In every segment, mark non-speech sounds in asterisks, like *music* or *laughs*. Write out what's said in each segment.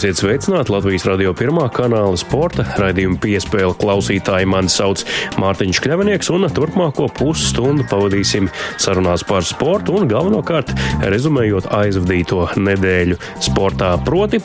Esiet sveicināti Latvijas radio pirmā kanāla sporta raidījuma piespēle klausītāji. Mani sauc Mārtiņš Kļavinieks, un turpmāko pusstundu pavadīsim sarunās par sportu un galvenokārt rezumējot aizvadīto nedēļu sportā. Proti,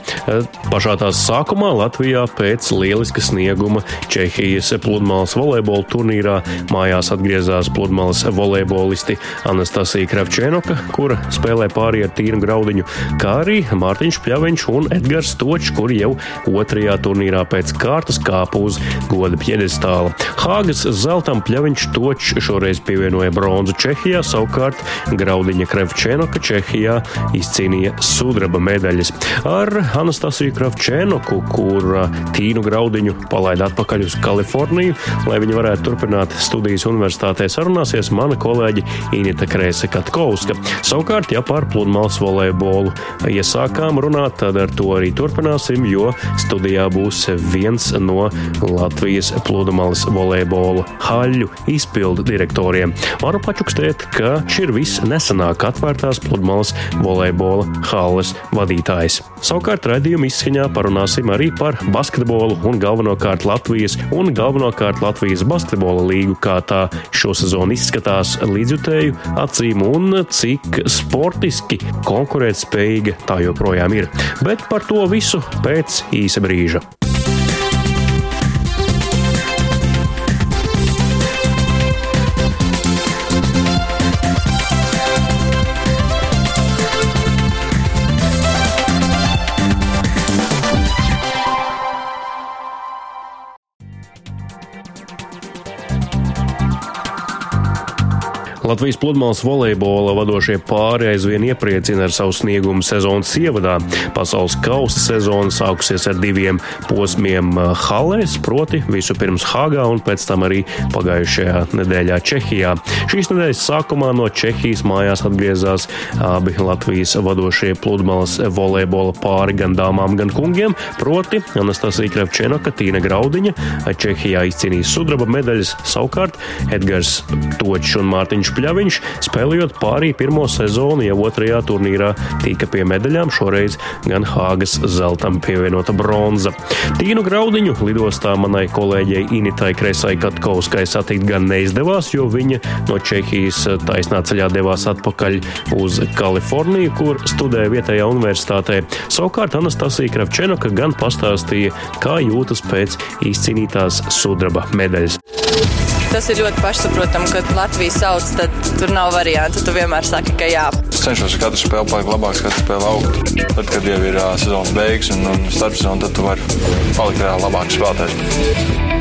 pašā tās sākumā Latvijā pēc lieliska snieguma Čehijas pludmales volejbola turnīrā mājās atgriezās pludmales volejbolisti Anastasija Kravčēnoka, kura spēlē pāri ar tīru graudiņu, kā arī Mārtiņš Pļaviņš un Edgars Stočs, kuri jau otrajā turnīrā pēc kārtas kāpa uz goda piedestāla. Hāgas zeltam Pļaviņš Stočs šoreiz pievienoja bronzu Čehijā, savukārt Graudiņa Krevčēnoka Čehijā izcīnīja sudraba medaļas. Ar Anastasiju Kravčēnoku, kur Tīnu Graudiņu palaida atpakaļ uz Kaliforniju, lai viņa varētu turpināt studijas universitātē, sarunāsies mana kolēģi Inita Krēse Katkovska. Savukārt, ja par pludmales volejbolu iesākām runāt, tad ar to arī turpināsim, jo studijā būs viens no Latvijas pludmales volejbola haļu izpildu direktoriem. Varu pačukstēt, ka šī ir viss nesenāk atvērtās pludmales volejbola halles vadītājs. Savukārt raidījuma izskaņā parunāsim arī par basketbolu un galvenokārt Latvijas un galvenokārt Latvijas basketbola līgu, kā tā šosezon izskatās līdzjutēju acīm un cik sportiski konkurētspējīga tā joprojām ir. Bet par to visu pēc īsa brīža. Latvijas pludmales volejbola vadošie pāri aizvien iepriecina ar savu sniegumu sezonas ievadā. Pasaules kausa sezona sākusies ar diviem posmiem uh, halēs, proti vispirms Hāgā un pēc tam arī pagājušajā nedēļā Čehijā. Šīs nedēļas sākumā no Čehijas mājās atgriezās abi Latvijas vadošie pludmales volejbola pāri gan dāmām, gan kungiem, proti Anastasija Krevčenoka, Tīna Graudiņa, Čehijā izcīnīja sudraba medaļas, savukārt Edgars Točs un Mārtiņš Pļaviņš, spēlējot pārī pirmo sezonu, jau otrajā turnīrā tika pie medaļām, šoreiz gan Hāgas zeltam pievienota bronza. Tīnu graudiņu lidostā manai kolēģei Initai Kresai Katkauskai satikt gan neizdevās, jo viņa no Čehijas taisnā ceļā devās atpakaļ uz Kaliforniju, kur studēja vietējā universitātē. Savukārt Anastasija Kravčenoka gan pastāstīja, kā jūtas pēc izcīnītās sudraba medaļas. Tas ir ļoti pašsaprotami, kad Latvija sauc, tad tur nav variantu. Tu vienmēr saki, ka jā. Es cenšos katru spēli palikt labāks, katru spēli augt. Tad, kad jau ir uh, sezonas beigas un, un starpsezona, tad tu vari palikt vēl labāks spēlētājs.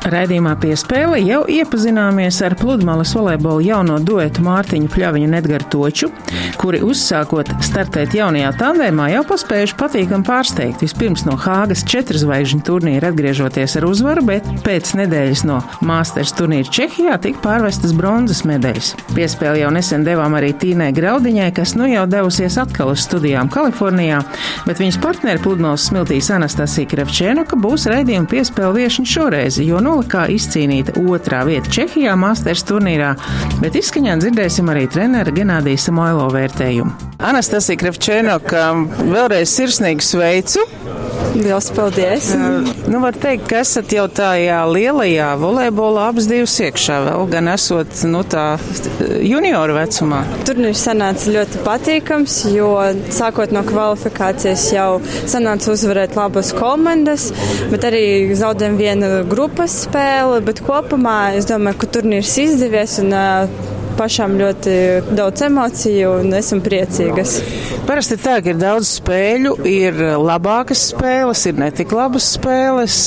Raidījumā piespēle jau iepazināmies ar pludmales volejbola jauno duetu Mārtiņu Pļaviņu un Edgars Toču, kuri uzsākot startēt jaunajā tandēmā jau paspējuši patīkami pārsteigt. Vispirms no Hāgas četru zvaigžņu turnīra atgriežoties ar uzvaru, bet pēc nedēļas no Māsters turnīra Čehijā tika pārvestas bronzas medaļas. Piespēli jau nesen devām arī Tīnai Graudiņai, kas nu jau devusies atkal uz studijām Kalifornijā, bet viņas partneri pludmales smiltīs Anastasija Krevčēnuka būs raidījuma piespēle viešņa šoreiz, jo nu Nolikā izcīnīta otrā vieta Čehijā Masters turnīrā, bet izskaņā dzirdēsim arī trenera Genādija Samoilo vērtējumu. Anastasija Krevčēnoka, vēlreiz sirsnīgi sveicu! Liels paldies! Nu, var teikt, ka esat jau tajā lielajā volejbolā abas divas iekšā, vēl gan esot, nu, tā junioru vecumā. Turnīrs sanāca ļoti patīkams, jo sākot no kvalifikācijas jau sanāca uzvarēt labas komandas, bet arī zaudējām vienu grupas spēli, bet kopumā es domāju, ka turnīrs izdevies un uh, pašām ļoti daudz emociju un esam priecīgas. Parasti tā, ka ir daudz spēļu, ir labākas spēles, ir netik labas spēles.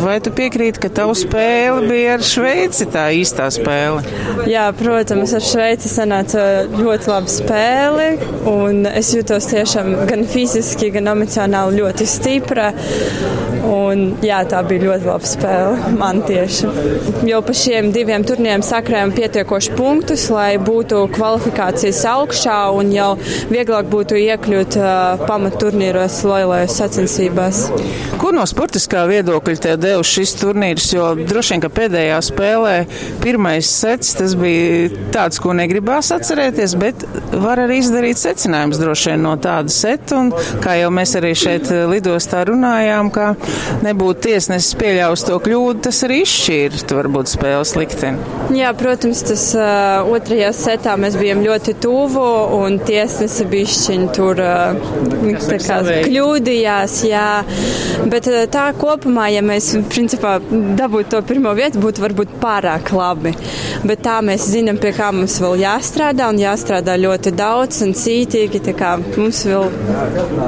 Vai tu piekrīti, ka tavu spēle bija ar Šveici tā īstā spēle? Jā, protams, ar Šveici sanāca ļoti laba spēle, un es jūtos tiešām gan fiziski, gan emocionāli ļoti stipra. Un, jā, tā bija ļoti laba spēle man tieši. Jo pa šiem diviem turniem sakrējām pietiekoši punktus, lai būtu kvalifikācijas augšā un jau vieglāk būtu iekļūt uh, pamatturnīros lielajās sacensībās. Ko no sportiskā viedokļa tev devu šis turnīrs? Jo droši vien, ka pēdējā spēlē pirmais sets tas bija tāds, ko negribās atcerēties, bet var arī izdarīt secinājums droši vien no tāda seta. Un, kā jau mēs arī šeit lidostā runājām, ka nebūtu tiesnesis pieļaus to kļūdu, tas arī izšķīra varbūt spēles likteni. Jā, protams, tas uh, otrajā setā mēs bijām ļoti tuvu un tiesnesi bišķiņi tur uh, kā, kļūdījās, jā. Bet uh, tā kopumā, ja mēs principā dabūtu to pirmo vietu, būtu varbūt pārāk labi. Bet tā mēs zinām, pie kā mums vēl jāstrādā un jāstrādā ļoti daudz un cītīgi. Tā kā mums vēl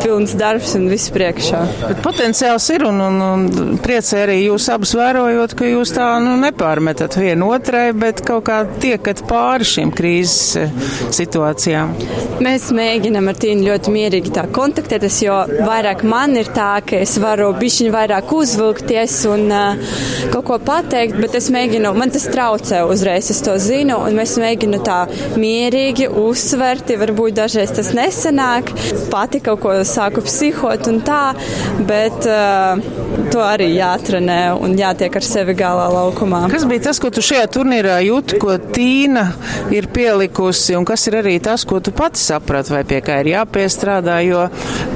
pilns darbs un viss priekšā. Bet potenciāls ir un, un, un priecē arī jūs abus vērojot, ka jūs tā nu, nepārmetat vienu otrai, bet kaut kā tiekat pāri šīm krīzes eh, situācijām. Mēs mēģinam ar Tīnu ļoti mierīgi tā kontaktēties, jo vairāk man ir tā, ka es varu bišķiņu vairāk uzvilkties un uh, kaut ko pateikt, bet es mēģinu, man tas traucē uzreiz, es to zinu, un mēs mēģinu tā mierīgi uzsverti, varbūt dažreiz tas nesenāk, pati kaut ko sāku psihot un tā, bet uh, to arī jātrenē un jātiek ar sevi galā laukumā. Kas bija tas, ko tu šajā turnīrā jūti, ko Tīna ir pielikusi, un kas ir arī tas, ko tu pats saprati, vai pie kā ir jāpiestrādā, jo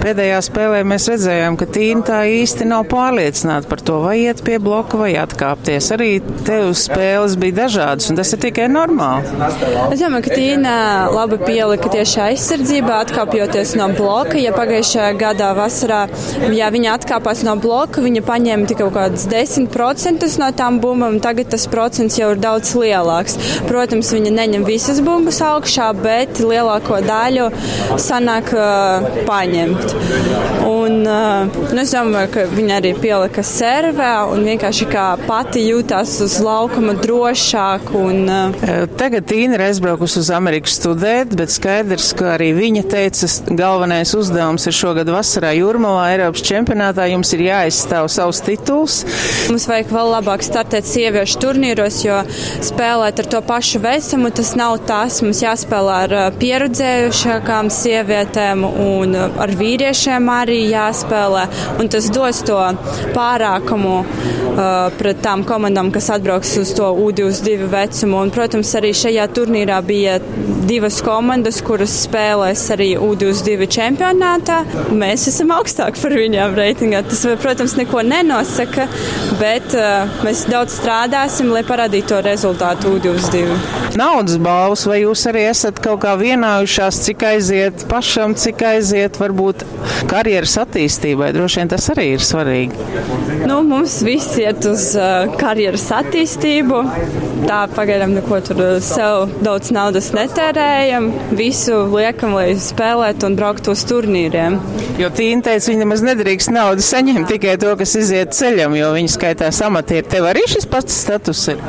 pēdējā spēlē mēs redzējām, ka Tīna tā īsti nav pārliecināta par to, vai iet pie bloka vai atkāpties. Arī tev spēles bija dažādas, un tas ir tikai normāli. Es domāju, ka Tīna labi pielika tieši aizsardzībā, atkāpjoties no bloka. Ja pagājušajā gadā vasarā, ja viņa atkāpās no bloka, viņa paņēma tikai kaut kādus 10% no tām bumbām, tagad tas procents jau ir daudz lielāks. Protams, viņa neņem visas bumbas augšā, bet lielāko daļu sanāk uh, paņemt. Un, uh, nu, es domāju, ka viņa arī pielika servē un vienkārši kā pati jūtās uz laukuma drošāk. Un, uh, Tagad Tīna ir aizbraukusi uz Ameriku studēt, bet skaidrs, ka arī viņa teica, galvenais uzdevums ir šogad vasarā Jūrmalā Eiropas čempionātā. Jums ir jāizstāv savus tituls. Mums vajag vēl labāk startēt sieviešu turnīros, jo spēlēt ar to pašu vecumu tas nav tas. Mums jāspēlē ar pieredzējušākām sievietēm un ar vīriešiem arī jāspēlē. Un tas dos to pārākumu uh, pret tām komandām, kas atbrauks uz to U22 vecumu. Un, protams, arī šajā turnīrā bija divas komandas, kuras spēlēs arī U22 čempionātā. Mēs esam augstāk par viņām reitingā. Tas, protams, neko nenosaka, bet uh, mēs daudz strādāsim, lai parādītu to rezultātu U22. Naudas balvas, vai jūs arī esat kaut kā vienājušās, cik aiziet pašam, cik aiziet varbūt karjeras attīstībai? Droši vien tas arī ir svarīgi. Nu, mums viss iet uz uh, karjeras attīstību. Tā pagaidām neko tur sev daudz naudas netērējam. Visu liekam, lai spēlētu un brauktu uz turnīriem. Jo Tīna teica, viņa nemaz nedrīkst naudu saņemt tikai to, kas iziet ceļam, jo viņa skaitās amatieri. Tev arī šis pats status ir?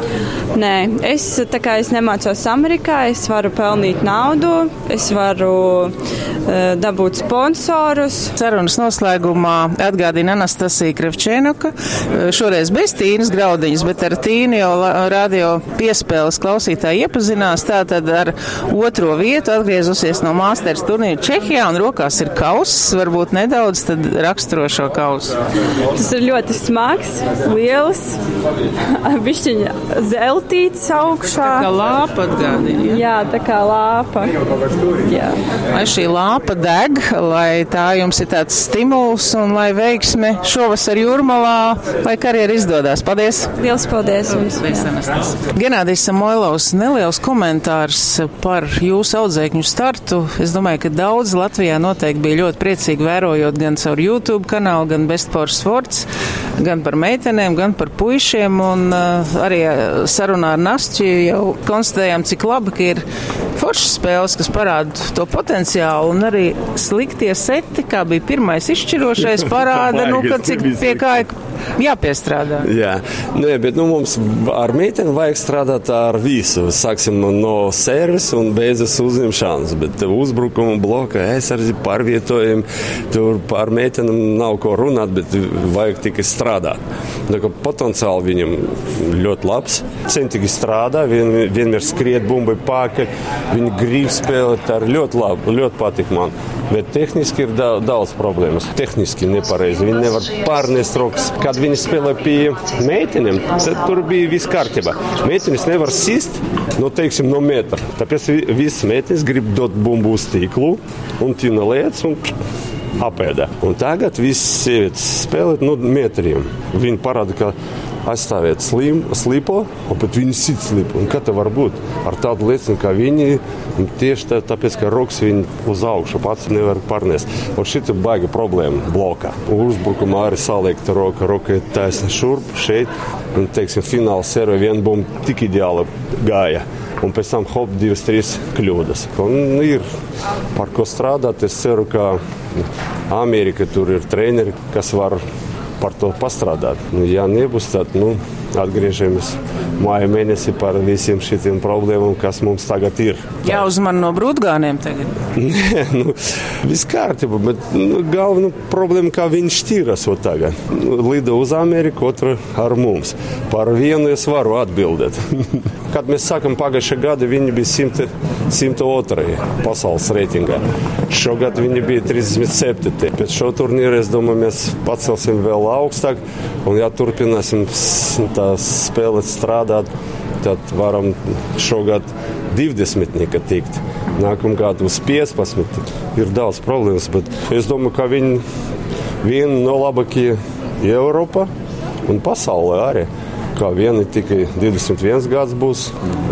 Nē, es tā kā es nemācos Amerikā, es varu pelnīt naudu, es varu uh, dabūt sponsorus. Sarunas noslēgumā atgādina Anastasija Krevčēnuka, šoreiz bez Tīnas graudiņas, bet ar Tīnu jau radio piespēles klausītāji iepazinās. Tātad ar otro vietu atgriezusies no Māsters turnīra Čehijā un rokās ir kauss, varbūt nedaudz tad raksturo šo kausu. Tas ir ļoti smags, liels, *laughs* bišķiņa zeltīts augšā. Tā kā lāpa atgādina. Ja? Jā, tā kā lāpa. Jā. Lai šī lāpa deg, lai tā jums ir tāds stimuls un lai veiksme šovasar jūrmalā, lai karjera izdodas. Paldies! Liels paldies jums! Genādijs Samoilovs, neliels komentārs par jūsu audzēkņu startu. Es domāju, ka daudz Latvijā noteikti bija ļoti priecīgi vērojot gan caur YouTube kanālu, gan Best for Sports, gan par meitenēm, gan par puišiem. Un uh, arī sarunā ar Nastju jau konstatējām, cik labi, ir foršas spēles, kas parāda to potenciālu, un arī sliktie seti, kā bija pirmais izšķirošais, *laughs* parāda, nu, ka cik pie kā jāpiestrādā. Jā, nu, jā bet nu, mums ar meiteni vajag strādāt ar visu. Sāksim no servisa un beidzas uzņemšanas. Bet uzbrukuma bloka aizsardzība pārvietojumi. Tur par meitenēm nav ko runāt, bet vajag tikai strādāt. Tā kā potenciāli viņam ļoti labs. Centīgi strādā, vien, vienmēr skriet bumbai pakaļ. Viņi grib spēlēt ar ļoti labi, ļoti patīk man. Bet tehniski ir da daudz problēmas. Tehniski nepareizi. Viņi nevar pārnest rokas. Kad viņi spēlē pie meitenēm, tad tur bija viss kārtībā. Meitenes nevar sist nu, teiksim, no metra. Tāpēc visas meitenes grib dot bumbu uz tīklu un tina lietas. Un apēda. Un tagad viss sievietes spēlē no nu, metriem. Viņi parāda, ka aizstāvēt slim, slipo, bet viņi sit slipo. Un kā tā var būt ar tādu liecinu kā viņi? Tieši tā, tāpēc, ka rokas viņi uz augšu pats nevar pārnest. Un šī ir baiga problēma blokā. Uzbrukumā arī saliekta roka, roka ir taisna šurp, šeit. Un, teiksim, fināla serve viena bumba tik ideāli gāja un pēc tam hop, divas, trīs kļūdas. Un ir par ko strādāt. Es ceru, ka Amerika tur ir treneri, kas var par to pastrādāt. Nu, ja nebūs, tad nu, atgriežamies māja mēnesī par visiem šiem problēmām, kas mums tagad ir. Jāuzman no brūtgāniem tagad. *laughs* Nē, nu, viss kārtībā, bet nu, galvenā problēma, kā viņš šķīras tagad. Lido uz Ameriku, otru ar mums. Par vienu es varu atbildēt. *laughs* Kad mēs sākam pagājušā gada, viņi bija 100, 102 pasaules reitingā. Šogad viņi bija 37. Pēc šo turnīru es domāju, mēs pacelsim vēl augstāk. Un ja turpināsim tās spēles strādāt, tad varam šogad 20 tikt. Nākamgad uz 15 ir daudz problēmas, bet es domāju, ka viņi viena no labākajiem Eiropā un pasaulē arī kā viena tikai 21 gads būs,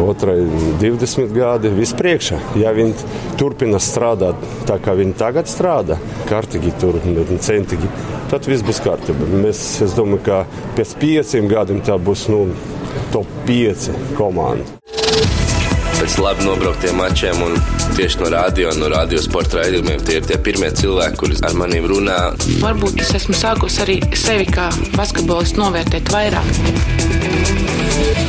otrai 20 gadi vispriekšā. Ja viņi turpina strādāt tā, kā viņi tagad strādā, kārtīgi tur, centīgi, tad viss būs kārtībā. Mēs, es domāju, ka pēc pieciem gadiem tā būs nu, top 5 komanda pēc labi nobrauktiem mačiem un tieši no radio un no radio sporta raidījumiem. Tie ir tie pirmie cilvēki, kurus ar maniem runā. Varbūt es esmu sākus arī sevi kā basketbolistu novērtēt vairāk.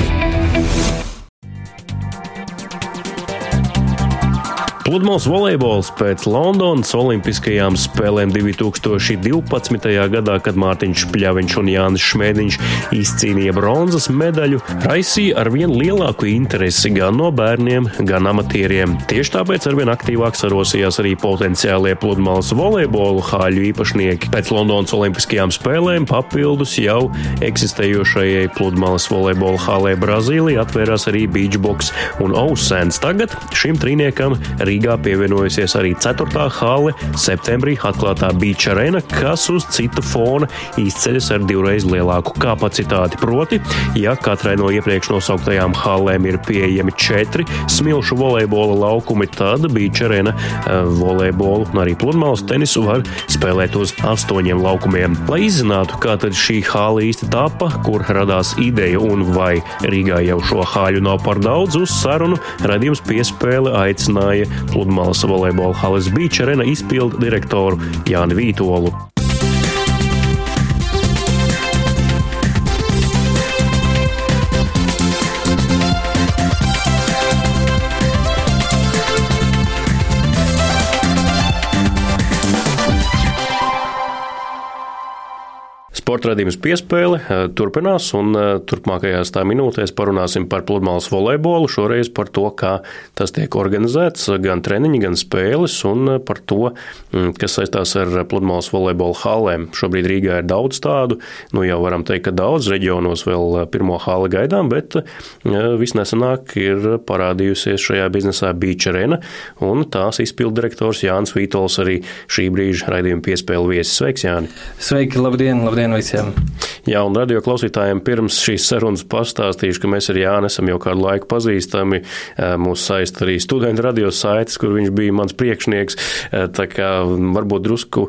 Pludmales volejbols pēc Londonas Olimpiskajām spēlēm 2012. gadā, kad Mārtiņš Pļaviņš un Jānis Šmēniņš izcīnīja bronzas medaļu, raisīja arvien lielāku interesi gan no bērniem, gan amatieriem. Tieši tāpēc arvien aktīvāk sarosījās arī potenciālie pludmales volejbolu hāļu īpašnieki. Pēc Londonas Olimpiskajām spēlēm papildus jau eksistējošajai pludmales volejbola hālē Brazīlijā atvērās arī beachbox un Ausens. Tagad šim trīniekam arī Rīgā pievienojusies arī 4. hale septembrī atklātā Beach Arena, kas uz citu fona izceļas ar divreiz lielāku kapacitāti. Proti, ja katrai no iepriekš nosauktajām halēm ir pieejami četri smilšu volejbola laukumi, tad Beach Arena eh, volejbolu un arī pludmales tenisu var spēlēt uz astoņiem laukumiem. Lai izzinātu, kā tad šī hāla īsti tapa, kur radās ideja un vai Rīgā jau šo hāļu nav par daudz, uz sarunu radījums piespēle aicināja Pludmales volejbola halas Beach arena izpildu direktoru Jāni Vītolu. Sporta radījums piespēle eh, turpinās, un eh, turpmākajās tā minūtēs parunāsim par pludmales volejbolu. Šoreiz par to, kā tas tiek organizēts, gan treniņi, gan spēles, un eh, par to, mm, kas saistās ar pludmales volejbola halēm. Šobrīd Rīgā ir daudz tādu, nu jau varam teikt, ka daudz reģionos vēl pirmo hāli gaidām, bet visnesenāk ir parādījusies šajā biznesā Beach Arena, un tās izpildirektors Jānis Vītols arī šī brīža raidījuma piespēle viesis. Sveiks, Jāni! Sveiki, labdien, labdien! Visiem. Jā, un radio klausītājiem pirms šīs sarunas pastāstīšu, ka mēs ar Jānu esam jau kādu laiku pazīstami. Mūs saist arī studentu radio saites, kur viņš bija mans priekšnieks. Tā kā varbūt drusku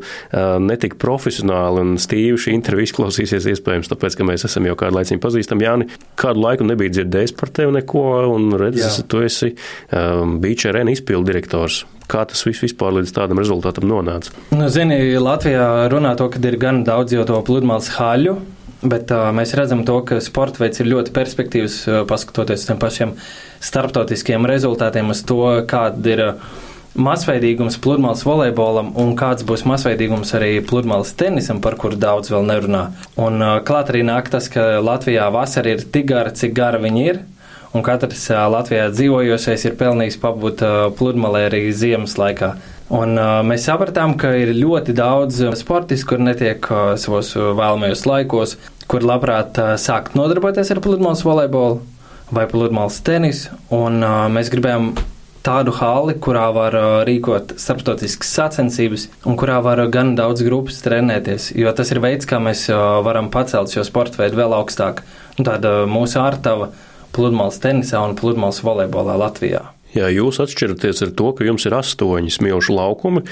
netik profesionāli un stīvi šī intervija izklausīsies iespējams, tāpēc, ka mēs esam jau kādu laiku pazīstami. Jāni, kādu laiku nebija dzirdējis par tevi neko, un redzēs, tu esi um, Beach Arena izpildu direktors. Kā tas viss vispār līdz tādam rezultātam nonāca? Nu, zini, Latvijā runā to, ka ir gan daudz jau to pludmales haļu, Bet uh, mēs redzam, to, ka sporta veids ir ļoti perspektīvs, uh, paskatoties uz tiem pašiem starptautiskiem rezultātiem, uz to, kāda ir uh, masveidīgums pludmales volejbolam un kāds būs masveidīgums arī pludmales tenisam, par kuru daudz vēl nerunā. Un uh, klāt arī nāk tas, ka Latvijā vasara ir tik gara, cik gara viņi ir. Un katrs Latvijā dzīvojošais ir pelnījis pabūt pludmalē arī ziemas laikā. Un, uh, mēs sapratām, ka ir ļoti daudz sportistu, kur netiek uh, savos vēlamajos laikos, kur labprāt uh, sākt nodarboties ar pludmales volejbolu vai pludmales tenisu. Un, uh, mēs gribējām tādu hali, kurā var rīkot starptautiskas sacensības un kurā var gan daudz grupas trenēties, jo tas ir veids, kā mēs varam pacelt šo sporta veidu vēl augstāk. Un tāda mūsu ārtava pludmales tenisā un pludmales volejbolā Latvijā. Jā, jūs atšķiraties ar to, ka jums ir astoņi smilšu laukumi,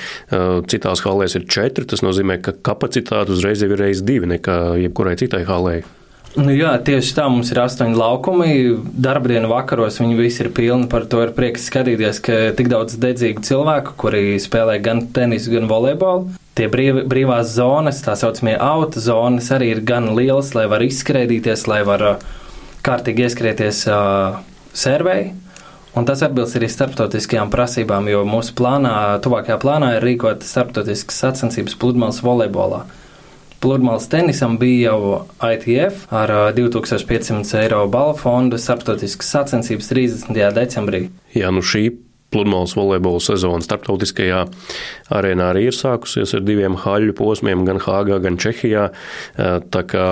citās halēs ir četri. Tas nozīmē, ka kapacitāte uzreiz ir reizes divi nekā jebkurai citai halēji. Nu, jā, tieši tā mums ir astoņi laukumi. Darbdienu vakaros viņi visi ir pilni. Par to ir prieks skatīties, ka tik daudz dedzīgu cilvēku, kuri spēlē gan tenisu, gan volejbolu. Tie brīv, brīvās zonas, tā saucamie auto zonas, arī ir gan lielas, lai var izskrēdīties, lai var uh, kārtīgi ieskrieties uh, servei. Un tas atbilst arī starptautiskajām prasībām, jo mūsu plānā, tuvākajā plānā ir rīkot starptautiskas sacensības pludmales volejbolā. Pludmales tenisam bija jau ITF ar 2500 eiro balvu fondu starptautiskas sacensības 30. decembrī. Jā, nu šī pludmales volejbola sezona starptautiskajā arēnā arī ir sākusies ar diviem haļu posmiem, gan Hāgā, gan Čehijā. Tā kā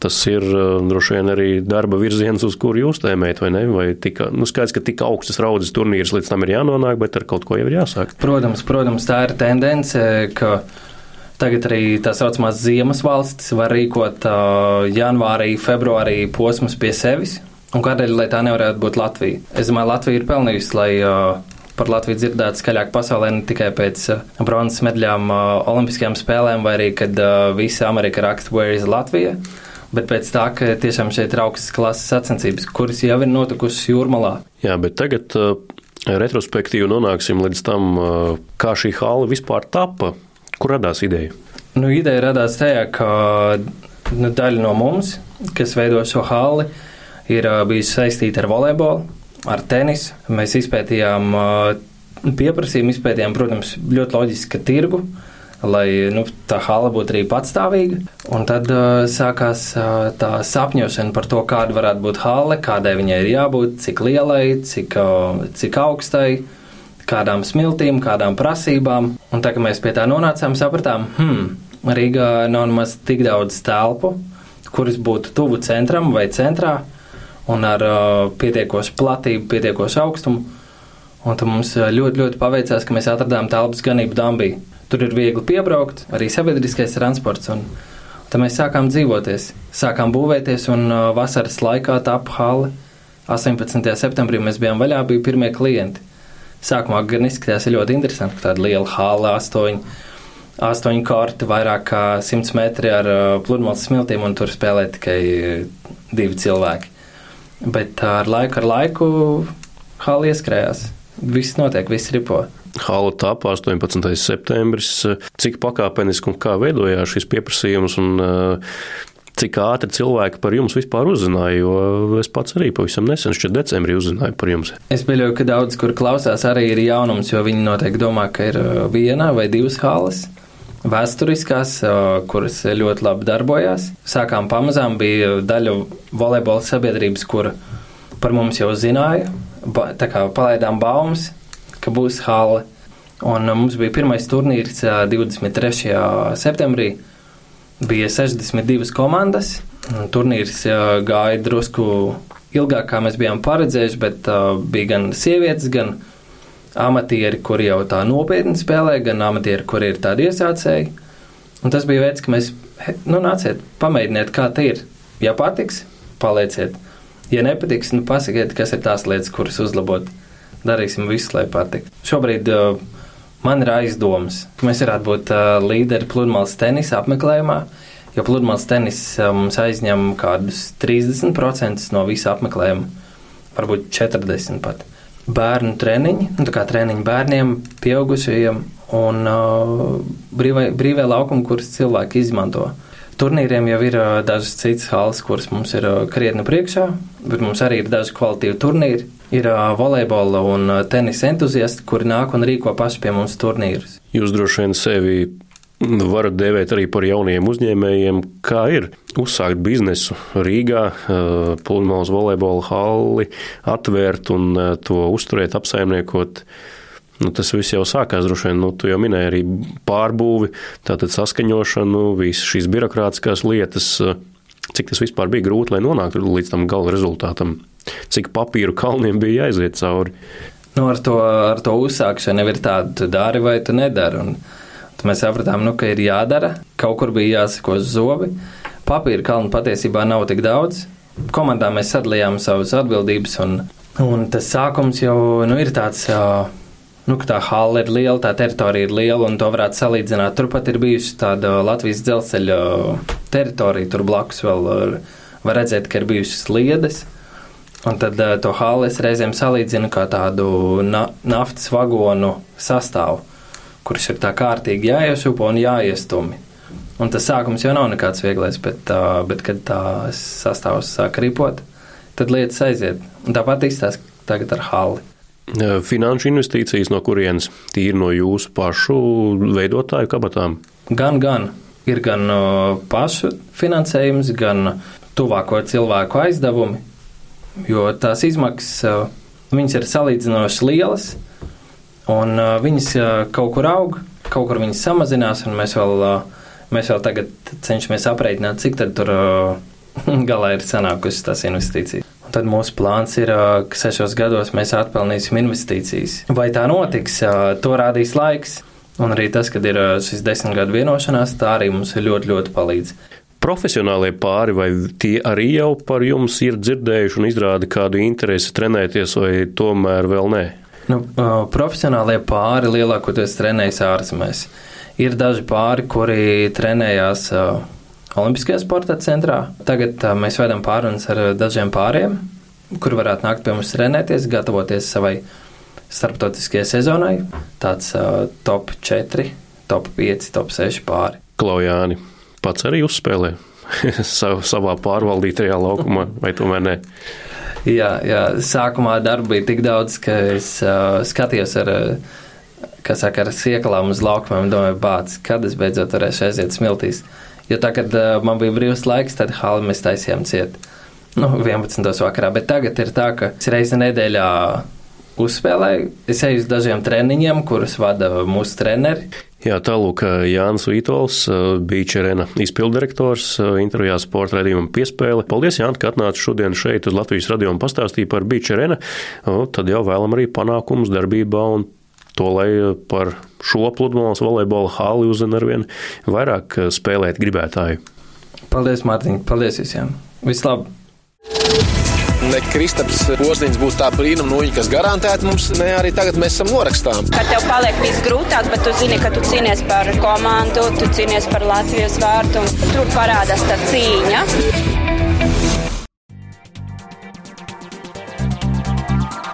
tas ir droši vien arī darba virziens, uz kuru jūs tēmējat, vai ne? Vai tika, nu skaidrs, ka tik augstas raudzes turnīrs līdz tam ir jānonāk, bet ar kaut ko jau ir jāsāk. Protams, protams, tā ir tendence, ka Tagad arī tā saucamās ziemas valstis var rīkot uh, janvārī, februārī posmus pie sevis. Un kādēļ tā nevarētu būt Latvija? Es domāju, Latvija ir pelnījusi, lai uh, par Latviju dzirdētu skaļāk pasaulē ne tikai pēc uh, bronzas medaļām uh, Olimpiskajām spēlēm, vai arī, kad uh, visa Amerika raksta Where is Latvija? Bet pēc tā, ka tiešām šeit ir augstas klases sacensības, kuras jau ir notikušas jūrmalā. Jā, bet tagad retrospektīvi nonāksim līdz tam, kā šī hala vispār tapa. Kur radās ideja? Nu, ideja radās tajā, ka nu, daļa no mums, kas veido šo hali, ir bijusi saistīta ar volejbolu, ar tenisu. Mēs izpētījām pieprasījumu, izpētījām, protams, ļoti loģiski, tirgu, lai nu, tā hala būtu arī patstāvīga. Un tad uh, sākās uh, tā sapņošana par to, kāda varētu būt hala, kādai viņai ir jābūt, cik lielai, cik, uh, cik augstai kādām smiltīm, kādām prasībām. Un tā kā mēs pie tā nonācām, sapratām, hmm, Rīgā nav nemaz tik daudz telpu, kuras būtu tuvu centram vai centrā un ar uh, pietiekošu platību, pietiekošu augstumu. Un tad mums ļoti, ļoti paveicās, ka mēs atradām telpas ganību Dambī. Tur ir viegli piebraukt, arī sabiedriskais transports. Un, tad mēs sākām dzīvoties, sākām būvēties, un uh, vasaras laikā tapu hali. 18. septembrī mēs bijām vaļā, bija pirmie klienti. Sākumā gan izskatījās ļoti interesanti, ka tāda liela hāla, astoņi, astoņi korti, vairāk kā simts metri ar uh, pludmales smiltīm, un tur spēlē tikai uh, divi cilvēki. Bet ar laiku, ar laiku hāla ieskrējās. Viss notiek, viss ripo. Hala tapa 18. septembris. Cik pakāpeniski un kā veidojās šis pieprasījums un cik ātri cilvēki par jums vispār uzzināja, jo es pats arī pavisam nesen, šķiet, decembrī uzzināju par jums. Es pieļauju, ka daudz, kur klausās, arī ir jaunums, jo viņi noteikti domā, ka ir viena vai divas halas. Vēsturiskās, kuras ļoti labi darbojās. Sākām pamazām, bija daļa volejbola sabiedrības, kur par mums jau zināja. Tā kā palaidām baumas, ka būs hala. Un mums bija pirmais turnīrs 23. septembrī bija 62 komandas. Turnīrs gāja drusku ilgāk, kā mēs bijām paredzējuši, bet bija gan sievietes, gan amatieri, kuri jau tā nopietni spēlē, gan amatieri, kuri ir tādi iesācēji. Un tas bija veids, ka mēs, nu, nāciet, pamēģiniet, kā tie ir. Ja patiks, palieciet. Ja nepatiks, nu, pasakiet, kas ir tās lietas, kuras uzlabot. Darīsim visu, lai patiktu. Šobrīd uh, Man ir aizdomas, ka mēs varētu būt uh, līderi pludmales tenisa apmeklējumā, jo pludmales tenis uh, mums aizņem kādus 30% no visa apmeklējuma, varbūt 40% pat. Bērnu treniņi, nu, tā kā treniņi bērniem, pieaugušajiem un uh, brīvai, brīvai laukumi, kurus cilvēki izmanto. turnīriem jau ir dažas citas halas, kuras mums ir krietni priekšā, bet mums arī ir daži kvalitīvi turnīri. Ir volejbola un tenisa entuziasti, kuri nāk un rīko paši pie mums turnīrus. Jūs droši vien sevi varat dēvēt arī par jauniem uzņēmējiem. Kā ir uzsākt biznesu Rīgā, pludmales volejbola halli, atvērt un to uzturēt, apsaimniekot? Nu, tas viss jau sākās droši vien, nu, tu jau minēji arī pārbūvi, tātad saskaņošanu, visas šīs birokrātiskās lietas. Cik tas vispār bija grūti, lai nonāktu līdz tam gala rezultātam? Cik papīru kalniem bija jāiziet cauri? Nu, ar, to, ar to uzsākšanu jau ir tāda, tu dari vai tu nedari. Un mēs sapratām, nu, ka ir jādara, kaut kur bija jāsako zobi. Papīra kalnu patiesībā nav tik daudz. Komandā mēs sadalījām savas atbildības, un, un tas sākums jau nu, ir tāds. Uh, nu, ka tā hala ir liela, tā teritorija ir liela, un to varētu salīdzināt. Turpat ir bijusi tāda Latvijas dzelzceļa teritorija, tur blakus vēl var redzēt, ka ir bijušas sliedes. Un tad to hāli es reizēm salīdzinu kā tādu na naftas vagonu sastāvu, kurš ir tā kārtīgi jāiesūpo un jāiestumi. Un tas sākums jau nav nekāds vieglais, bet, uh, bet kad tā sastāvs sāk ripot, tad lietas aiziet. Un tāpat izstāsta tagad ar hāli. Finanšu investīcijas no kurienes tīri no jūsu pašu veidotāju kabatām? Gan, gan. Ir gan pašu finansējums, gan tuvāko cilvēku aizdevumi, jo tās izmaksas viņas ir salīdzinoši lielas, un viņas kaut kur aug, kaut kur viņas samazinās, un mēs vēl, mēs vēl tagad cenšamies aprēķināt, cik tad tur *laughs* galā ir sanākusi tās investīcijas. Un tad mūsu plāns ir, ka sešos gados mēs atpelnīsim investīcijas. Vai tā notiks, to rādīs laiks. Un arī tas, kad ir šis desmit gadu vienošanās, tā arī mums ļoti, ļoti palīdz. Profesionālie pāri, vai tie arī jau par jums ir dzirdējuši un izrāda kādu interesi trenēties, vai tomēr vēl nē? Nu, profesionālie pāri lielākoties trenējas ārzemēs. Ir daži pāri, kuri trenējās Olimpiskajā sporta centrā. Tagad mēs vedam pārunas ar dažiem pāriem, kur varētu nākt pie mums trenēties, gatavoties savai starptautiskajai sezonai. Tāds top 4, top 5, top 6 pāri. Klaujāni pats arī uzspēlē *laughs* savā pārvaldītajā laukumā, vai tomēr ne? Jā, jā, sākumā darba bija tik daudz, ka es uh, skatījos ar, kas saka, ar sieklām uz laukumiem domāju, bāc, kad es beidzot varēšu aiziet smiltīs. Jo tā, kad uh, man bija brīvs laiks, tad hali mēs taisījām ciet. Nu, 11. vakarā, bet tagad ir tā, ka es reizi nedēļā uzspēlēju. Es eju uz dažiem treniņiem, kurus vada mūsu treneri. Jā, tālūk, Jānis Vītols, Beacharena izpildirektors, intervijā sporta redzījumam piespēle. Paldies, Jānis, ka atnāci šodien šeit uz Latvijas radio un pastāstīja par Beacharena. Tad jau vēlam arī panākumus darbībā un to, lai par šo pludmales volejbola hali uzzina arvien vairāk spēlēt gribētāju. Paldies, Mārtiņ! Paldies visiem! Vislabāk! Ne Kristaps Ozdiņš būs tā brīnuma nūjiņa, kas garantēti mums, ne arī tagad mēs esam norakstām. Kad tev paliek viss grūtāk, bet tu zini, ka tu cīnies par komandu, tu cīnies par Latvijas vārtu, un tur parādās tā cīņa.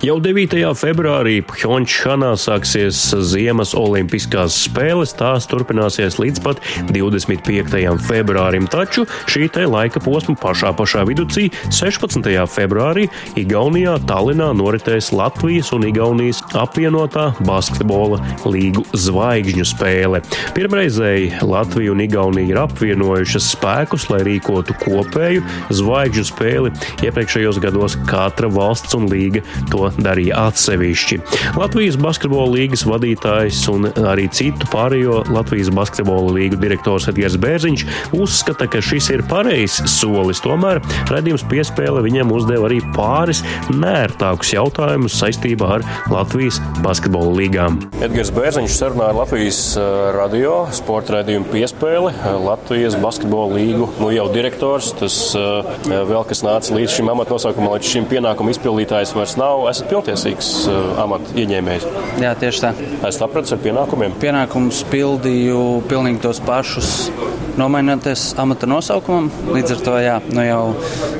Jau 9. februārī Pjončhanā sāksies Ziemas Olimpiskās spēles. Tās turpināsies līdz pat 25. februārim. Taču šī te laika posma pašā pašā vidūcī 16. februārī Igaunijā Tallinā noritēs Latvijas un Igaunijas apvienotā basketbola līgu zvaigžņu spēle. Pirmreizēji Latvija un Igaunija ir apvienojušas spēkus, lai rīkotu kopēju zvaigžņu spēli. Iepriekšējos gados katra valsts un līga to darīja atsevišķi. Latvijas basketbola līgas vadītājs un arī citu pārējo Latvijas basketbola līgu direktors Edgars Bērziņš uzskata, ka šis ir pareizs solis. Tomēr redzījums piespēle viņam uzdeva arī pāris nērtākus jautājumus saistībā ar Latvijas basketbola līgām. Edgars Bērziņš sarunāja Latvijas eh, radio sporta redzējumu piespēli Latvijas basketbola līgu nu, jau direktors. Tas eh, vēl kas nāca līdz šim amatnosaukumam, līdz šim pienākumu izpildītājs vairs nav. Esat pilntiesīgs uh, amata ieņēmējs. Jā, tieši tā. Es sapratu ar pienākumiem. Pienākumus pildīju pilnīgi tos pašus nomainoties amata nosaukumam. Līdz ar to jā, nu jau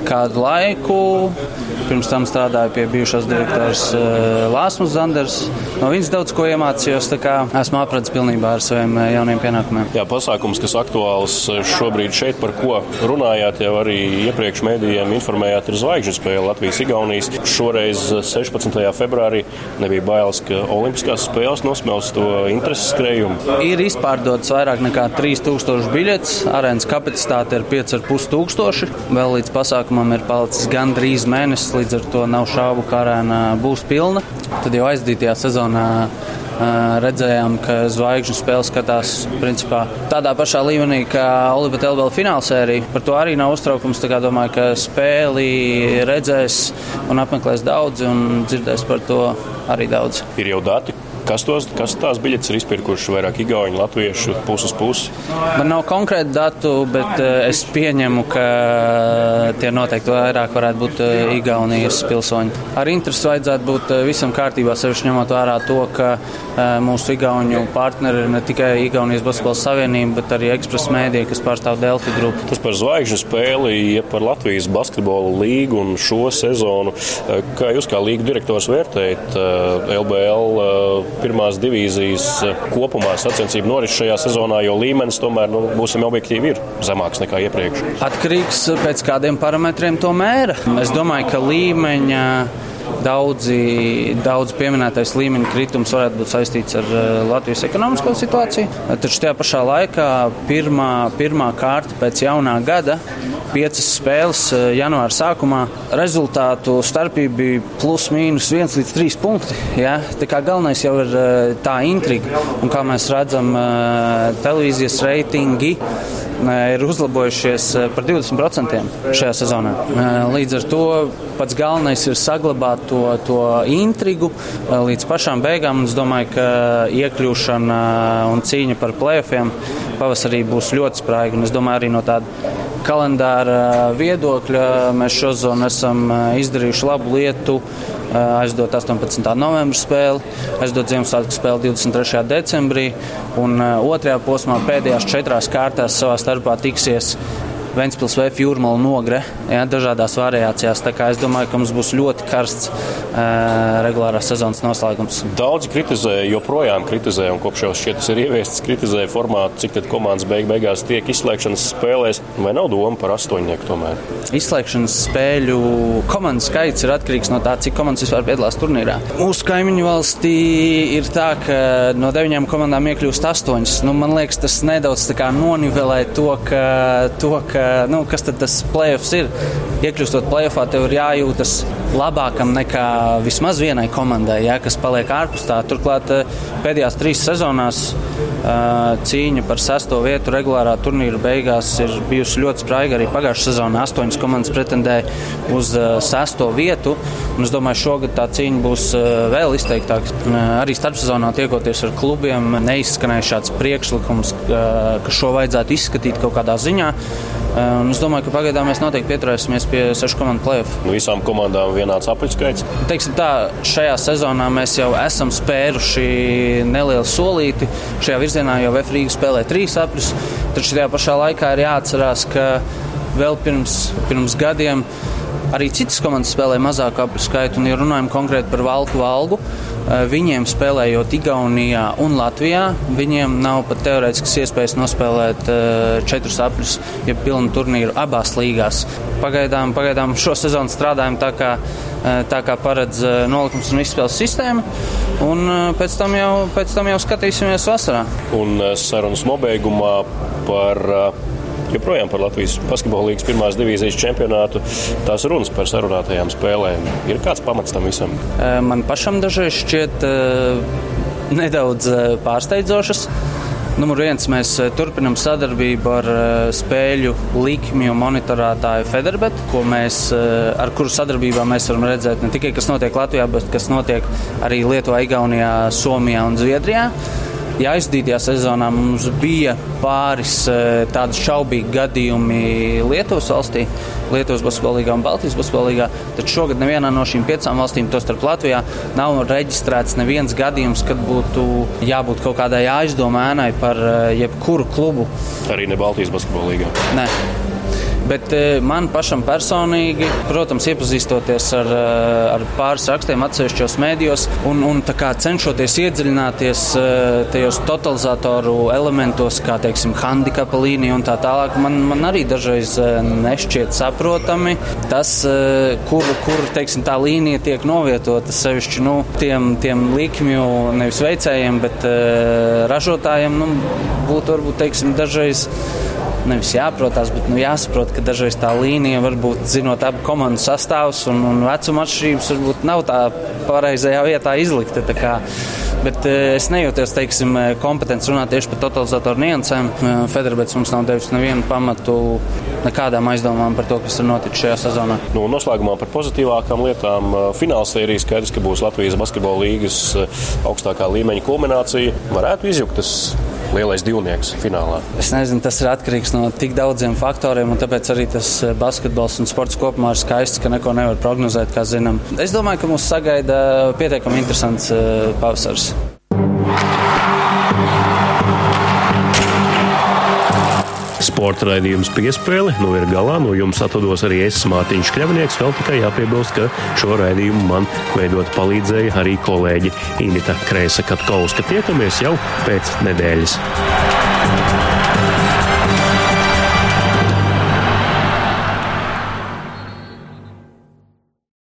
kādu laiku pirms tam strādāju pie bijušās direktors Lāsmas Zanders. No viņas daudz ko iemācījos, tā kā esmu apradzis pilnībā ar saviem jauniem pienākumiem. Jā, pasākums, kas aktuāls šobrīd šeit, par ko runājāt, jau arī iepriekš mēdījiem informējāt, ir zvaigžņu spēle Latvijas-Igaunijas. Šoreiz 16. februārī nebija bailes, ka Olimpiskās spēles nosmels to intereses skrējumu. Ir izpārdotas vairāk nekā 3000 biļetes, arēnas kapacitāte ir 5,5 tūkstoši. Vēl līdz pasākumam ir palicis gandrīz mēnesis līdz ar to nav šaubu, ka arēna būs pilna. Tad jau aizdītajā sezonā redzējām, ka zvaigžņu spēle skatās principā, tādā pašā līmenī kā Olimpija Telbela finālsērija. Par to arī nav uztraukums. Domāju, ka spēli redzēs un apmeklēs daudz un dzirdēs par to arī daudz. Ir jau dati, Kas, tos, kas tās biļetes ir izpirkuši vairāk igauņu, latviešu, puses pusi? Man nav konkrēti datu, bet uh, es pieņemu, ka tie noteikti vairāk varētu būt uh, Igaunijas pilsoņi. Ar interesi vajadzētu būt visam kārtībā, sevišķi ņemot vērā to, ka mūsu igauņu partneri ir ne tikai Igaunijas basketbola savienība, bet arī ekspresa mēdīja, kas pārstāv Delfi grupu. Tas par zvaigžņu spēli, ja par Latvijas basketbola līgu un šo sezonu, kā jūs kā līgu direktors vērtējat LBL? Pirmās divīzijas eh, kopumā sacensību noris šajā sezonā, jo līmenis tomēr, nu, būsim objektīvi, ir zemāks nekā iepriekš. Atkarīgs pēc kādiem parametriem to mēra. Es domāju, ka līmeņa Daudzi, daudz pieminētais līmeņa kritums varētu būt saistīts ar uh, Latvijas ekonomisko situāciju. Taču tajā pašā laikā pirmā, pirmā kārta pēc jaunā gada piecas spēles uh, janvāra sākumā. Rezultātu starpība bija plus mīnus viens līdz trīs punkti. Ja? Tā kā galvenais jau ir uh, tā intriga, un kā mēs redzam, televīzijas reitingi ir uzlabojušies par 20% šajā sezonā. Līdz ar to pats galvenais ir saglabāt to, to intrigu līdz pašām beigām. Es domāju, ka iekļūšana un cīņa par plēsoņiem pavasarī būs ļoti spraiga. Es domāju, arī no tāda kalendāra viedokļa mēs šodien esam izdarījuši labu lietu aizdot 18. novembra spēli, aizdot Ziemassvētku spēli 23. decembrī, un otrajā posmā pēdējās četrās kārtās savā starpā tiksies Ventspils vai Jūrmala nogre ja, dažādās variācijās. Tā kā es domāju, ka mums būs ļoti karsts uh, regulārās sezonas noslēgums. Daudzi kritizē, joprojām kritizē, un kopš jau šķiet tas ir ieviests, kritizē formātu, cik tad komandas beig beigās tiek izslēgšanas spēlēs. Vai nav doma par astoņnieku tomēr? Izslēgšanas spēļu komandu skaits ir atkarīgs no tā, cik komandas vispār piedalās turnīrā. Mūsu kaimiņu valstī ir tā, ka no deviņām komandām iekļūst astoņas. Nu, man liekas, tas nedaudz nonivelē to, ka, to, ka nu, kas tad tas playoffs ir. Iekļūstot playoffā, tev ir jājūtas labākam nekā vismaz vienai komandai, ja, kas paliek ārpus tā. Turklāt eh, pēdējās trīs sezonās eh, cīņa par sesto vietu regulārā turnīra beigās ir bijusi ļoti spraiga. Arī pagājušā sezonā astoņas komandas pretendēja uz eh, sesto vietu. Es domāju, šogad tā cīņa būs vēl izteiktāka. Arī starpsezonā tiekoties ar klubiem, neizskanēja šāds priekšlikums, ka šo vajadzētu izskatīt kaut kādā ziņā. Un es domāju, ka pagaidām mēs noteikti pieturēsimies pie sešu komandu plēsoņa. Nu, visām komandām vienāds apaļskaits. Teiksim tā, šajā sezonā mēs jau esam spēruši nelielu solīti. Šajā virzienā jau Vēfrīga spēlē trīs apļus. Taču tajā pašā laikā ir jāatcerās, ka vēl pirms, pirms gadiem arī citas komandas spēlē mazāku skaitu. Un, ja runājam konkrēti par Valku Valgu, Eh, viņiem spēlējot Igaunijā un Latvijā, viņiem nav pat teorētiskas iespējas nospēlēt eh, četrus apļus, ja pilnu turnīru abās līgās. Pagaidām, pagaidām šo sezonu strādājam tā, kā, eh, tā kā paredz nolikums un izspēles sistēma, un pēc tam jau, pēc tam jau skatīsimies vasarā. Un sarunas nobeigumā par joprojām par Latvijas basketbola līnijas pirmās divīzijas čempionātu. Tās runas par sarunātajām spēlēm. Ir kāds pamats tam visam? Man pašam dažreiz šķiet nedaudz pārsteidzošas. Numur viens, mēs turpinām sadarbību ar spēļu likmju monitorētāju Federbet, mēs, ar kuru sadarbībā mēs varam redzēt ne tikai, kas notiek Latvijā, bet kas notiek arī Lietuvā, Igaunijā, Somijā un Zviedrijā. Ja aizdītajā sezonā mums bija pāris tādi šaubīgi gadījumi Lietuvas valstī, Lietuvas basketbolīgā un Baltijas basketbolīgā, tad šogad nevienā no šīm piecām valstīm, tostarp Latvijā, nav reģistrēts neviens gadījums, kad būtu jābūt kaut kādai aizdomēnai par jebkuru klubu. Arī ne Baltijas basketbolīgā. Nē. Bet eh, man pašam personīgi, protams, iepazīstoties ar, eh, ar pāris rakstiem atsevišķos mēdījos un, un cenšoties iedziļināties eh, tajos totalizatoru elementos, kā teiksim, handikapa līnija un tā tālāk, man, man arī dažreiz nešķiet saprotami tas, kur, kur teiksim, tā līnija tiek novietota sevišķi nu, tiem, tiem likmju nevis veicējiem, bet ražotājiem. Nu, būtu varbūt teiksim, dažreiz nevis jāprotās, bet nu, jāsaprot, ka dažreiz tā līnija var būt, zinot abu komandu sastāvus un, un vecuma atšķirības, varbūt nav tā pareizajā vietā izlikta. Bet eh, es nejūtos, teiksim, kompetents runāt tieši par totalizatoru niansēm. Eh, Federācijas mums nav devis nevienu pamatu nekādām aizdomām par to, kas ir noticis šajā sezonā. Nu, noslēgumā par pozitīvākām lietām. Eh, fināla sērija skaidrs, ka būs Latvijas basketbola līgas augstākā līmeņa kulminācija. Varētu izjūt tas lielais divnieks finālā? Es nezinu, tas ir atkarīgs no tik daudziem faktoriem, un tāpēc arī tas eh, basketbols un sports kopumā ir skaists, ka neko nevar prognozēt, kā zinām. Es domāju, ka mūs sagaida pietiekami interesants eh, pavasars. Sporta raidījums piespēle nu ir galā. No jums atvados arī es, Mārtiņš Kļavnieks. Vēl tikai jāpiebilst, ka šo raidījumu man veidot palīdzēja arī kolēģi Inita Krēsa Katkauska. Tiekamies jau pēc nedēļas.